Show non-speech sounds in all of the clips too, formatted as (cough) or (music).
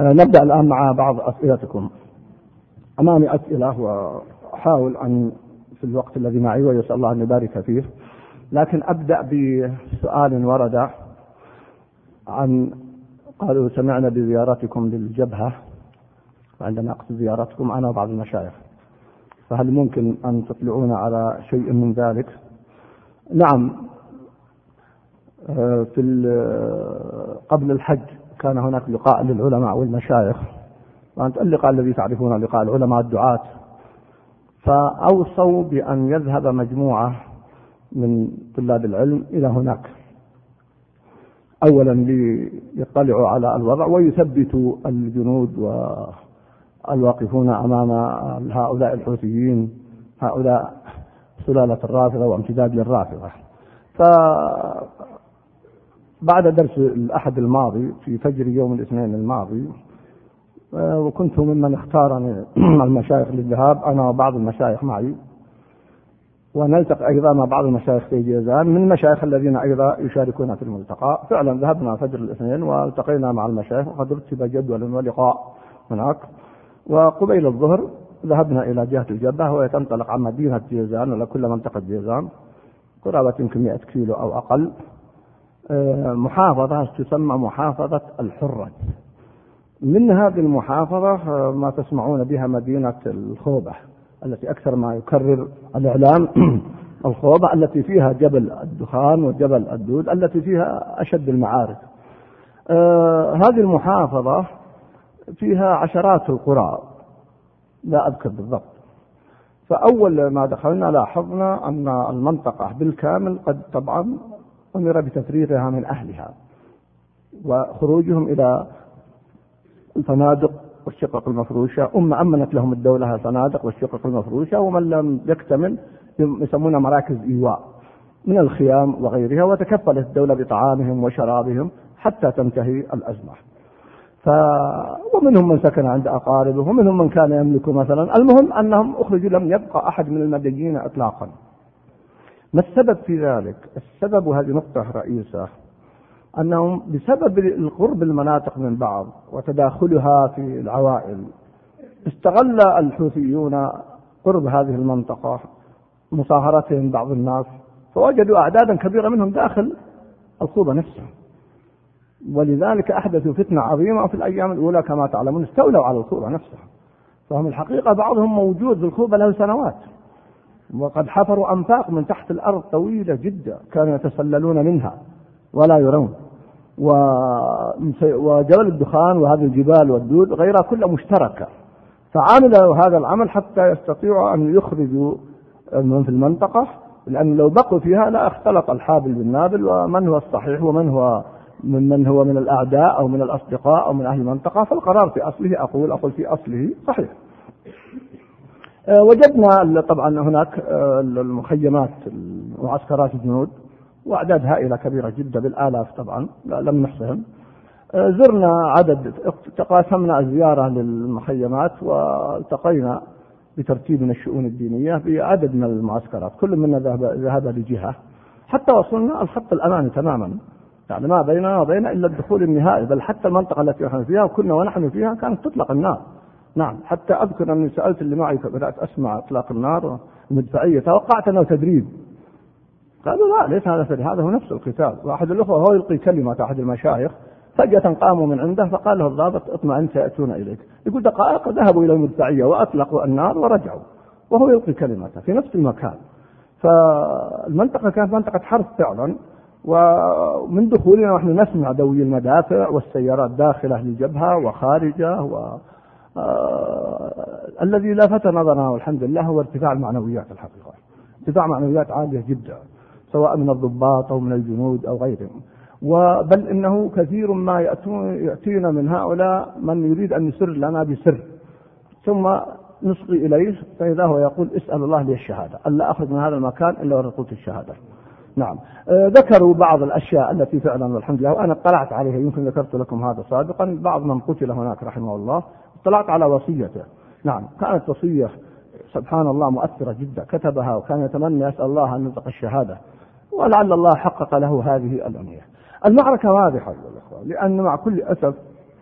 نبدأ الآن مع بعض أسئلتكم. أمامي أسئلة وأحاول أن في الوقت الذي معي ويسأل الله أن يبارك فيه. لكن أبدأ بسؤال ورد عن قالوا سمعنا بزيارتكم للجبهة. وعندما أقصد زيارتكم أنا وبعض المشايخ. فهل ممكن أن تطلعون على شيء من ذلك؟ نعم. آه، في قبل الحج كان هناك لقاء للعلماء والمشايخ وأنت اللقاء الذي تعرفون لقاء العلماء الدعاة. فأوصوا بأن يذهب مجموعة من طلاب العلم إلى هناك. أولا ليطلعوا على الوضع ويثبتوا الجنود والواقفون أمام هؤلاء الحوثيين هؤلاء سلالة الرافضة وامتداد للرافضة. بعد درس الأحد الماضي في فجر يوم الاثنين الماضي آه، وكنت ممن اختارني (clears throat) المشايخ للذهاب أنا وبعض المشايخ معي. ونلتقي أيضا مع بعض المشايخ في جيزان من المشايخ الذين أيضا يشاركون في الملتقى. فعلا ذهبنا فجر الاثنين والتقينا مع المشايخ وقد رتب جدول ولقاء هناك. وقبيل الظهر ذهبنا إلى جهة الجبهة وهي تنطلق عن مدينة جيزان ولا كل منطقة جيزان قرابة يمكن 100 كيلو أو أقل. محافظة تسمى محافظة الحرة. من هذه المحافظة آه، ما تسمعون بها مدينة الخوبة التي أكثر ما يكرر الإعلام (clears throat) الخوبة التي فيها جبل الدخان وجبل الدود التي فيها أشد المعارك. آه هذه المحافظة فيها عشرات القرى لا أذكر بالضبط. فأول ما دخلنا لاحظنا أن المنطقة بالكامل قد طبعا أمر بتفريغها من أهلها وخروجهم إلى الفنادق والشقق المفروشة. أم أمنت لهم الدولة الفنادق والشقق المفروشة ومن لم يكتمل يسمونها مراكز إيواء من الخيام وغيرها وتكفلت الدولة بطعامهم وشرابهم حتى تنتهي الأزمة. ف... ومنهم من سكن عند أقاربه ومنهم من كان يملك مثلا. المهم أنهم أخرجوا لم يبقى أحد من المدنيين إطلاقا. ما السبب في ذلك؟ السبب هذه نقطة رئيسة أنهم بسبب القرب المناطق من بعض وتداخلها في العوائل استغل الحوثيون قرب هذه المنطقة مصاهرتهم بعض الناس فوجدوا أعدادا كبيرة منهم داخل الخوبة نفسها. ولذلك أحدثوا فتنة عظيمة في الأيام الأولى كما تعلمون استولوا على الخوبة نفسها. فهم الحقيقة بعضهم موجود في الخوبة له سنوات. وقد حفروا أنفاق من تحت الأرض طويلة جدا كانوا يتسللون منها ولا يرون. وجبل الدخان وهذه الجبال والدود غيرها كلها مشتركة. فعملوا هذا العمل حتى يستطيعوا أن يخرجوا من في المنطقة لأن لو بقوا فيها لا اختلط الحابل بالنابل ومن هو الصحيح ومن هو من من هو من الأعداء أو من الأصدقاء أو من أهل المنطقة. فالقرار في أصله أقول أقول في أصله صحيح. وجدنا طبعا هناك آه، المخيمات معسكرات الجنود واعداد هائله كبيرة جدا بالآلاف طبعا لم نحصهم. آه، زرنا عدد تقاسمنا الزياره للمخيمات والتقينا بترتيب من الشؤون الدينية بعدد من المعسكرات كل منا ذهب ذهب لجهة. حتى وصلنا الخط الأمامي تماما. يعني ما بيننا وبين إلا الدخول النهائي بل حتى المنطقة التي نحن فيها وكنا ونحن فيها كانت تطلق النار. نعم حتى أذكر أني سألت اللي معي بدات أسمع إطلاق النار المدفعيه توقعت أنه تدريب. قالوا لا ليس هذا تدريب هذا هو نفس القتال. واحد الأخوة هو يلقي كلمة أحد المشايخ فجأة قاموا من عنده فقال له الضابط اطمئن سيأتون إليك. يقول دقائق ذهبوا إلى المدفعية وأطلقوا النار ورجعوا. وهو يلقي كلمته في نفس المكان. فالمنطقة كانت منطقة حرب فعلا ومن دخولنا ونحن نسمع دوي المدافع والسيارات داخلة للجبهة وخارجة و الذي لفت نظرنا والحمد لله هو ارتفاع المعنويات الحقيقة. ارتفاع معنويات عالية جدا سواء من الضباط أو من الجنود أو غيرهم. وبل إنه كثير ما يأتينا من هؤلاء من يريد أن يسر لنا بسر. ثم نصغي إليه فإذا هو يقول اسأل الله لي الشهادة. ألا أخرج من هذا المكان إلا ورقوت الشهادة. نعم. آه ذكروا بعض الأشياء التي فعلا والحمد لله وأنا اطلعت عليها يمكن ذكرت لكم هذا سابقا. بعض من قتل هناك رحمه الله. اطلعت على وصيته. نعم كانت وصية سبحان الله مؤثرة جدا. كتبها وكان يتمنى يسأل الله أن ينطق الشهادة ولعل الله حقق له هذه الأمنية. المعركة واضحة الأخوة لأن مع كل أسف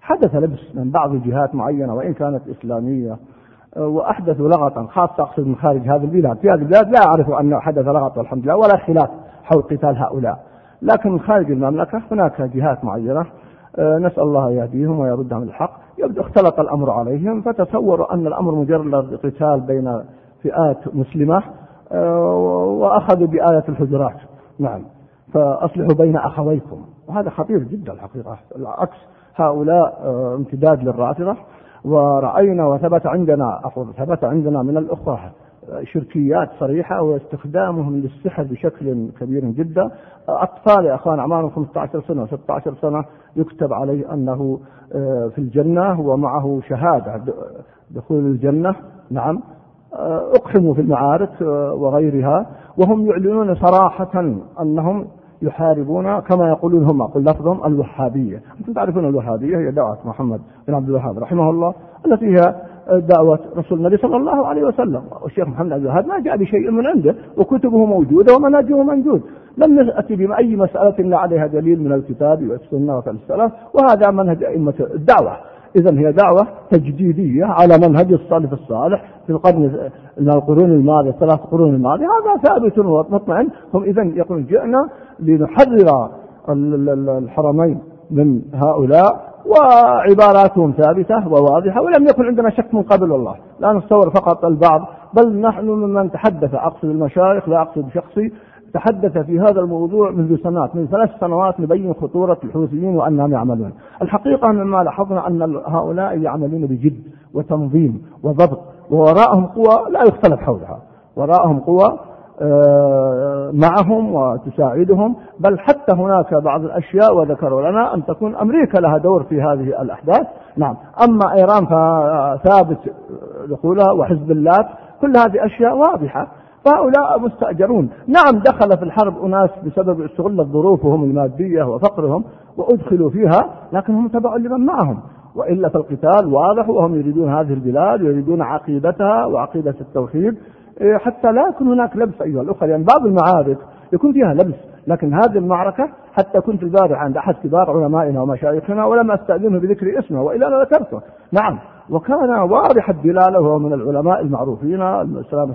حدث لبس من بعض الجهات معينة وإن كانت إسلامية وأحدثوا لغطا خاصة أقصد من خارج هذه البلاد. في هذه البلاد لا أعرف أنه حدث لغط والحمد لله ولا خلاف حول قتال هؤلاء. لكن من خارج المملكة هناك جهات معينة آه، نسأل الله يهديهم ويردهم الحق يبدو اختلط الأمر عليهم فتصوروا أن الأمر مجرد قتال بين فئات مسلمة آه، وأخذوا بآية الحجرات. نعم. فأصلحوا بين أخويكم. وهذا خطير جدا الحقيقة. العكس هؤلاء آه، امتداد للرافضة. ورأينا وثبت عندنا ثبت عندنا من الأخوة شركيات صريحة واستخدامهم للسحر بشكل كبير جدا. أطفال يا أخوان أعمارهم 15 سنة و16 سنة يكتب عليه أنه آه، في الجنة ومعه شهادة دخول الجنة. نعم. آه، أقحموا في المعارك آه، وغيرها. وهم يعلنون صراحة أنهم يحاربون كما يقولون هم. قل لفظهم الوهابية. أنتم تعرفون الوهابية هي دعوة محمد بن عبد الوهاب رحمه الله التي هي دعوة رسول النبي صلى الله عليه وسلم. والشيخ محمد عبد الوهاب ما جاء بشيء من عنده وكتبه موجودة ومنهجه موجود. لم يأتي بأي مسألة إلا عليها دليل من الكتاب والسنة السلف وهذا منهج أئمة الدعوة. إذا هي دعوة تجديدية على منهج السلف الصالح في القرن من القرون الماضية ثلاث قرون الماضية. هذا ثابت ومطمئن. هم إذا يقولون جئنا لنحرر الحرمين من هؤلاء وعباراتهم ثابتة وواضحة ولم يكن عندنا شك من قبل والله. لا نتصور فقط البعض بل نحن ممن تحدث أقصد المشايخ لا أقصد شخصي تحدث في هذا الموضوع منذ سنوات من ثلاث سنوات نبين خطورة الحوثيين وأنهم يعملون. الحقيقة مما لاحظنا أن هؤلاء يعملون بجد وتنظيم وضبط ووراءهم قوى لا يختلف حولها. وراءهم قوى معهم وتساعدهم بل حتى هناك بعض الأشياء وذكروا لنا أن تكون أمريكا لها دور في هذه الأحداث. نعم. أما إيران فثابت دخولها وحزب الله كل هذه أشياء واضحة فهؤلاء مستأجرون. نعم دخل في الحرب أناس بسبب استغلت ظروفهم المادية وفقرهم وأدخلوا فيها لكنهم تبعوا لمن معهم. وإلا فالقتال واضح وهم يريدون هذه البلاد ويريدون عقيدتها وعقيدة التوحيد. حتى لا يكون هناك لبس أيها الأخوة لأن يعني بعض المعارك يكون فيها لبس لكن هذه المعركة حتى كنت البارح عند أحد كبار علمائنا ومشايخنا ولم أستأذنه بذكر اسمه وإلا أنا ذكرته. نعم وكان واضح الدلالة وهو من العلماء المعروفين السلامة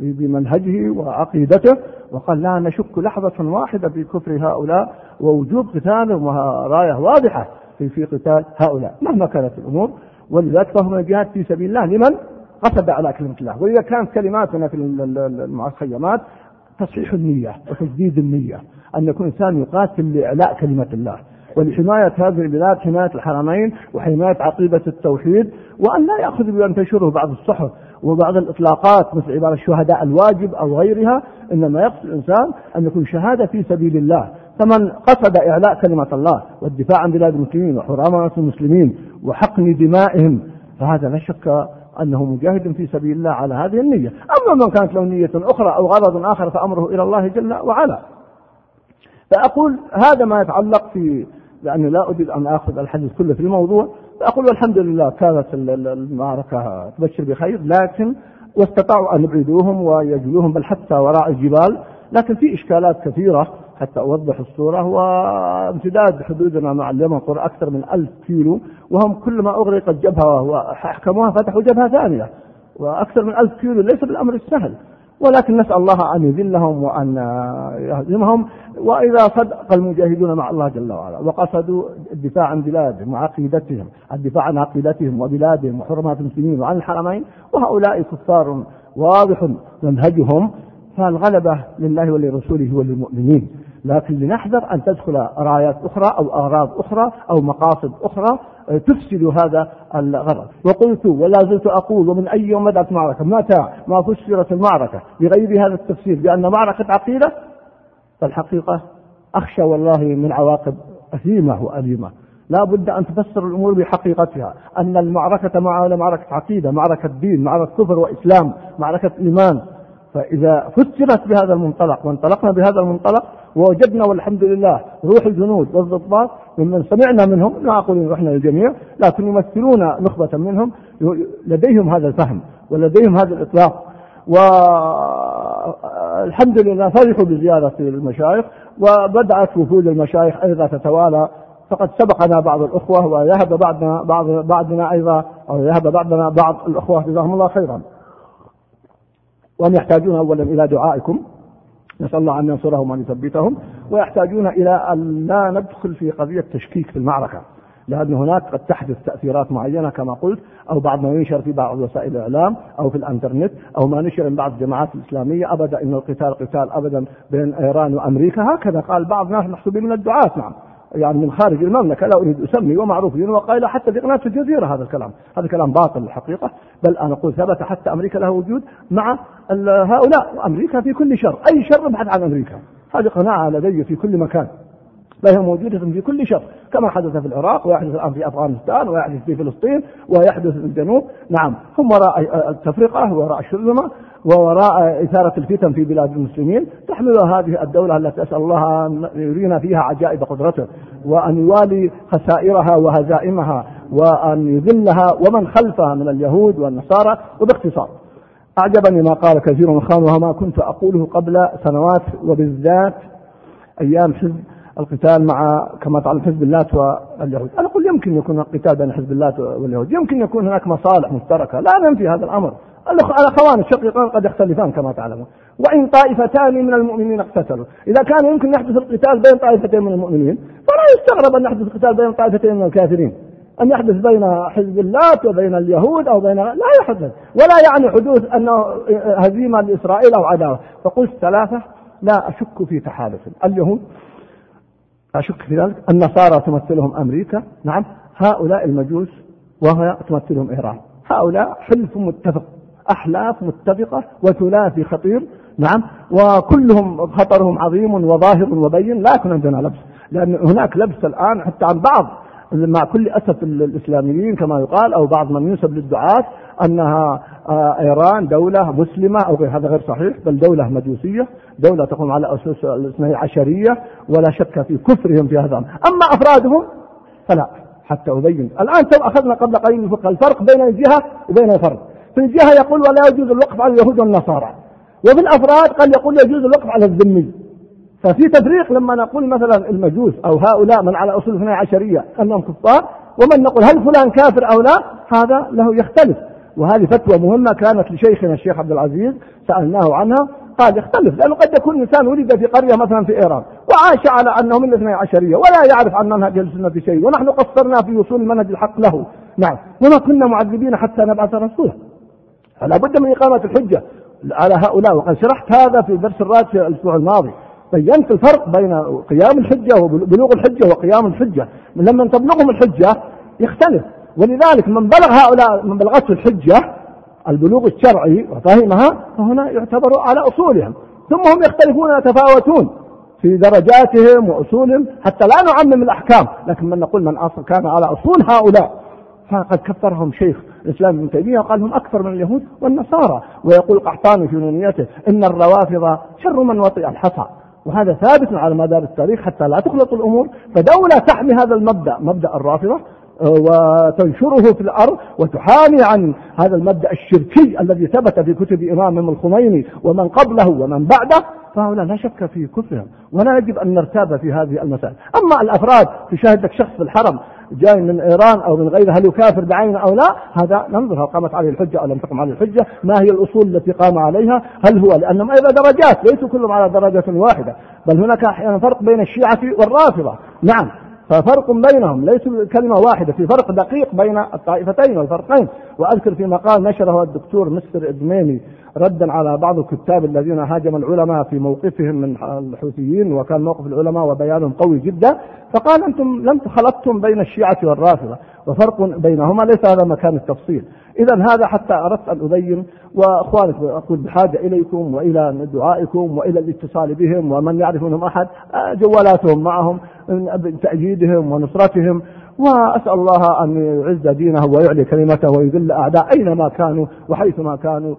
بمنهجه وعقيدته وقال لا نشك لحظة واحدة في كفر هؤلاء ووجوب قتالهم راية واضحة في في قتال هؤلاء مهما كانت الأمور. ولذلك فهم الجهاد في سبيل الله لمن؟ قصد على كلمة الله. وإذا كانت كلماتنا في المخيمات تصحيح النية وتجديد النية. أن يكون إنسان يقاتل لإعلاء كلمة الله. ولحماية هذه البلاد حماية الحرمين وحماية عقيدة التوحيد وأن لا يأخذ بأن تنشره بعض الصحف وبعض الإطلاقات مثل عبارة الشهداء الواجب أو غيرها. إنما يقصد الإنسان أن يكون شهادة في سبيل الله. فمن قصد إعلاء كلمة الله والدفاع عن بلاد المسلمين وحرمة المسلمين وحقن دمائهم فهذا لا شك أنه مجاهد في سبيل الله على هذه النية. أما من كانت له نية أخرى أو غرض آخر فأمره إلى الله جل وعلا. فأقول هذا ما يتعلق في لأني لا أريد أن آخذ الحديث كله في الموضوع. فأقول والحمد لله كانت المعركة تبشر بخير لكن واستطاعوا أن يبعدوهم ويجلوهم بل حتى وراء الجبال. لكن في إشكالات كثيرة حتى أوضح الصورة وامتداد حدودنا مع اليمن قرى أكثر من ألف كيلو وهم كلما أغرقت جبهة وأحكموها فتحوا جبهة ثانية وأكثر من ألف كيلو ليس بالأمر السهل. ولكن نسأل الله أن يذلهم وأن يهزمهم وإذا صدق المجاهدون مع الله جل وعلا وقصدوا الدفاع عن بلادهم وعقيدتهم الدفاع عن عقيدتهم وبلادهم وحرمات المسلمين وعن الحرمين وهؤلاء كفار واضح منهجهم فالغلبة لله ولرسوله وللمؤمنين. لكن لنحذر أن تدخل رايات أخرى أو أغراض أخرى أو مقاصد أخرى آه، تفسد هذا الغرض. وقلت ولا زلت أقول ومن أي يوم بدأت معركة؟ متى؟ ما فسرت المعركة؟ بغير هذا التفسير بأن معركة عقيدة؟ فالحقيقة أخشى والله من عواقب أثيمة وأليمة. لا بد أن تفسر الأمور بحقيقتها. أن المعركة مع معركة عقيدة معركة دين معركة كفر وإسلام معركة إيمان فإذا فسرت بهذا المنطلق وانطلقنا بهذا المنطلق ووجدنا والحمد لله روح الجنود والضباط ممن سمعنا منهم لا أقول إن رحنا للجميع لكن يمثلون نخبة منهم لديهم هذا الفهم ولديهم هذا الإطلاق. والحمد لله فرحوا بزيارة المشايخ وبدأت وفود المشايخ أيضا تتوالى. فقد سبقنا بعض الأخوة ويهب بعضنا بعض بعضنا أيضا أو يهب بعضنا بعض الأخوة جزاهم الله خيرا. وهم يحتاجون أولا إلى دعائكم. نسأل الله أن ينصرهم وأن يثبتهم. ويحتاجون إلى أن لا ندخل في قضية تشكيك في المعركة لأن هناك قد تحدث تأثيرات معينة كما قلت أو بعض ما ينشر في بعض وسائل الإعلام أو في الإنترنت أو ما نشر من بعض الجماعات الإسلامية. أبدا أن القتال قتال أبدا بين إيران وأمريكا. هكذا قال بعض الناس محسوبين من الدعاة نعم. يعني من خارج المملكة لا أريد أسمي ومعروف وقائل حتى في قناة الجزيرة هذا الكلام. هذا كلام باطل الحقيقة. بل أنا أقول ثبت حتى أمريكا لها وجود مع هؤلاء. وأمريكا في كل شر. أي شر ابحث عن أمريكا. هذه قناعة لدي في كل مكان. فهي موجودة في كل شر كما حدث في العراق ويحدث الآن في أفغانستان ويحدث في فلسطين ويحدث في الجنوب. نعم. هم وراء التفرقة وراء الشرذمة ووراء إثارة الفتن في بلاد المسلمين. تحمل هذه الدولة التي أسأل الله أن يرينا فيها عجائب قدرته وأن يوالي خسائرها وهزائمها وأن يذلها ومن خلفها من اليهود والنصارى. وباختصار أعجبني ما قال كثير من خان وما كنت أقوله قبل سنوات وبالذات أيام حزب القتال مع كما تعلم حزب الله واليهود. أنا أقول يمكن يكون القتال بين حزب الله واليهود. يمكن يكون هناك مصالح مشتركة. لا ننفي هذا الأمر. الأخوان الشقيقان قد يختلفان كما تعلمون. وإن طائفتان من المؤمنين اقتتلوا. إذا كان يمكن يحدث القتال بين طائفتين من المؤمنين فلا يستغرب أن يحدث القتال بين طائفتين من الكافرين. أن يحدث بين حزب الله وبين اليهود أو بين لا يحدث. ولا يعني حدوث أنه هزيمة لإسرائيل أو عداوة. فقلت ثلاثة لا أشك في تحالف. اليهود أشك في ذلك. النصارى تمثلهم أمريكا. نعم. هؤلاء المجوس وهي تمثلهم إيران. هؤلاء حلف متفق أحلاف متفقة وثلاثي خطير. نعم. وكلهم خطرهم عظيم وظاهر وبين. لكن عندنا لبس. لأن هناك لبس الآن حتى عن بعض مع كل أسف الإسلاميين كما يقال أو بعض من ينسب للدعاة أنها آه، إيران دولة مسلمة أو غير هذا غير صحيح بل دولة مجوسية دولة تقوم على أسس الاثني عشرية ولا شك في كفرهم في هذا أما أفرادهم فلا حتى أبين. الآن تو أخذنا قبل قليل الفرق بين الجهة وبين الفرد. في الجهة يقول ولا يجوز الوقف على اليهود والنصارى. وفي الأفراد قد يقول يجوز الوقف على الذمي. ففي تفريق لما نقول مثلا المجوس أو هؤلاء من على أصول الاثني عشرية أنهم كفار ومن نقول هل فلان كافر أو لا هذا له يختلف. وهذه فتوى مهمة كانت لشيخنا الشيخ عبد العزيز سألناه عنها قال يختلف لأنه قد يكون إنسان ولد في قرية مثلا في إيران وعاش على أنه من الاثني عشرية ولا يعرف عن منهج السنة شيء ونحن قصرنا في وصول المنهج الحق له. نعم وما كنا معذبين حتى نبعث رسولا. فلا بد من إقامة الحجة على هؤلاء. وقد شرحت هذا في درس الراد في الأسبوع الماضي. بينت الفرق بين قيام الحجة وبلوغ الحجة وقيام الحجة. لما تبلغهم الحجة يختلف. ولذلك من بلغ هؤلاء من بلغته الحجة البلوغ الشرعي وفهمها فهنا يعتبر على أصولهم. ثم هم يختلفون ويتفاوتون في درجاتهم وأصولهم حتى لا نعمم الأحكام. لكن من نقول من أصل كان على أصول هؤلاء فقد كفرهم شيخ الإسلام ابن تيمية وقال هم أكثر من اليهود والنصارى. ويقول قحطاني في نونيته إن الروافض شر من وطئ الحصى. وهذا ثابت على مدار التاريخ حتى لا تخلط الأمور. فدولة تحمي هذا المبدأ مبدأ الرافضة وتنشره في الأرض وتحامي عن هذا المبدأ الشركي الذي ثبت في كتب إمامهم الخميني ومن قبله ومن بعده. فهؤلاء لا شك في كفرهم ولا يجب أن نرتاب في هذه المسائل. أما الأفراد تشاهد لك شخص في الحرم جاي من إيران أو من غيرها هل يكافر بعينه أو لا؟ هذا ننظر هل قامت عليه الحجة أو لم تقم عليه الحجة؟ ما هي الأصول التي قام عليها؟ هل هو لأنهم أيضا درجات ليسوا كلهم على درجة واحدة بل هناك أحيانا فرق بين الشيعة والرافضة. نعم. ففرق بينهم ليس كلمة واحدة في فرق دقيق بين الطائفتين والفرقين. وأذكر في مقال نشره الدكتور مستر إدميني ردا على بعض الكتاب الذين هاجم العلماء في موقفهم من الحوثيين وكان موقف العلماء وبيانهم قوي جدا. فقال أنتم لم خلطتم بين الشيعة والرافضة وفرق بينهما ليس هذا مكان التفصيل. إذا هذا حتى أردت أن أبين وأخوانك أقول بحاجة إليكم وإلى دعائكم وإلى الاتصال بهم ومن يعرف منهم أحد جوالاتهم معهم. تأييدهم ونصرتهم وأسأل الله أن يعز دينه ويعلي كلمته ويذل أعداء أينما كانوا وحيثما كانوا.